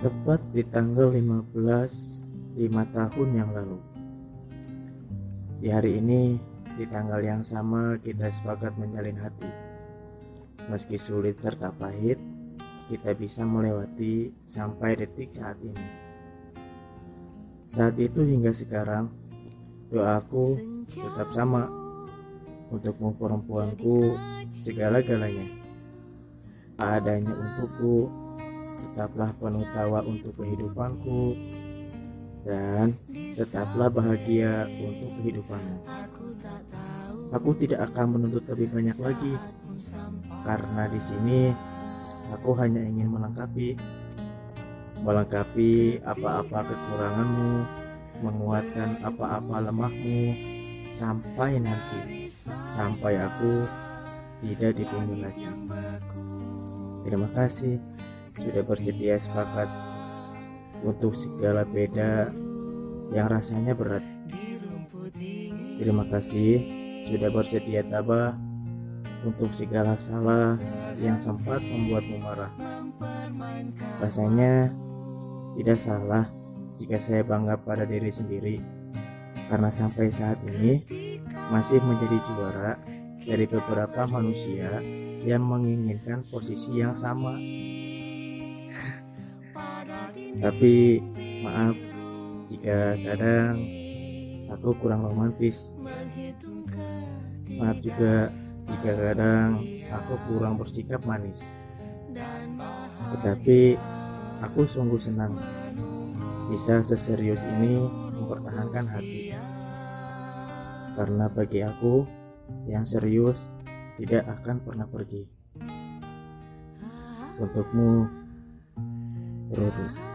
Tepat di tanggal 15 5 tahun yang lalu. Di hari ini, di tanggal yang sama kita sepakat menjalin hati. Meski sulit serta pahit, kita bisa melewati sampai detik saat ini. Saat itu hingga sekarang, doaku tetap sama untukmu perempuanku segala-galanya. Adanya untukku, tetaplah penuh tawa untuk kehidupanku, dan tetaplah bahagia untuk kehidupanmu. Aku tidak akan menuntut lebih banyak lagi, karena di sini aku hanya ingin melengkapi, melengkapi apa-apa kekuranganmu, menguatkan apa-apa lemahmu, sampai nanti, sampai aku tidak dibunuh lagi. Terima kasih sudah bersedia sepakat untuk segala beda yang rasanya berat. Terima kasih sudah bersedia tabah untuk segala salah yang sempat membuatmu marah. Rasanya tidak salah jika saya bangga pada diri sendiri karena sampai saat ini masih menjadi juara dari beberapa manusia yang menginginkan posisi yang sama. Tapi maaf jika kadang aku kurang romantis. Maaf juga jika kadang aku kurang bersikap manis. Tetapi aku sungguh senang bisa seserius ini mempertahankan hati. Karena bagi aku yang serius tidak akan pernah pergi. Untukmu, Ruru.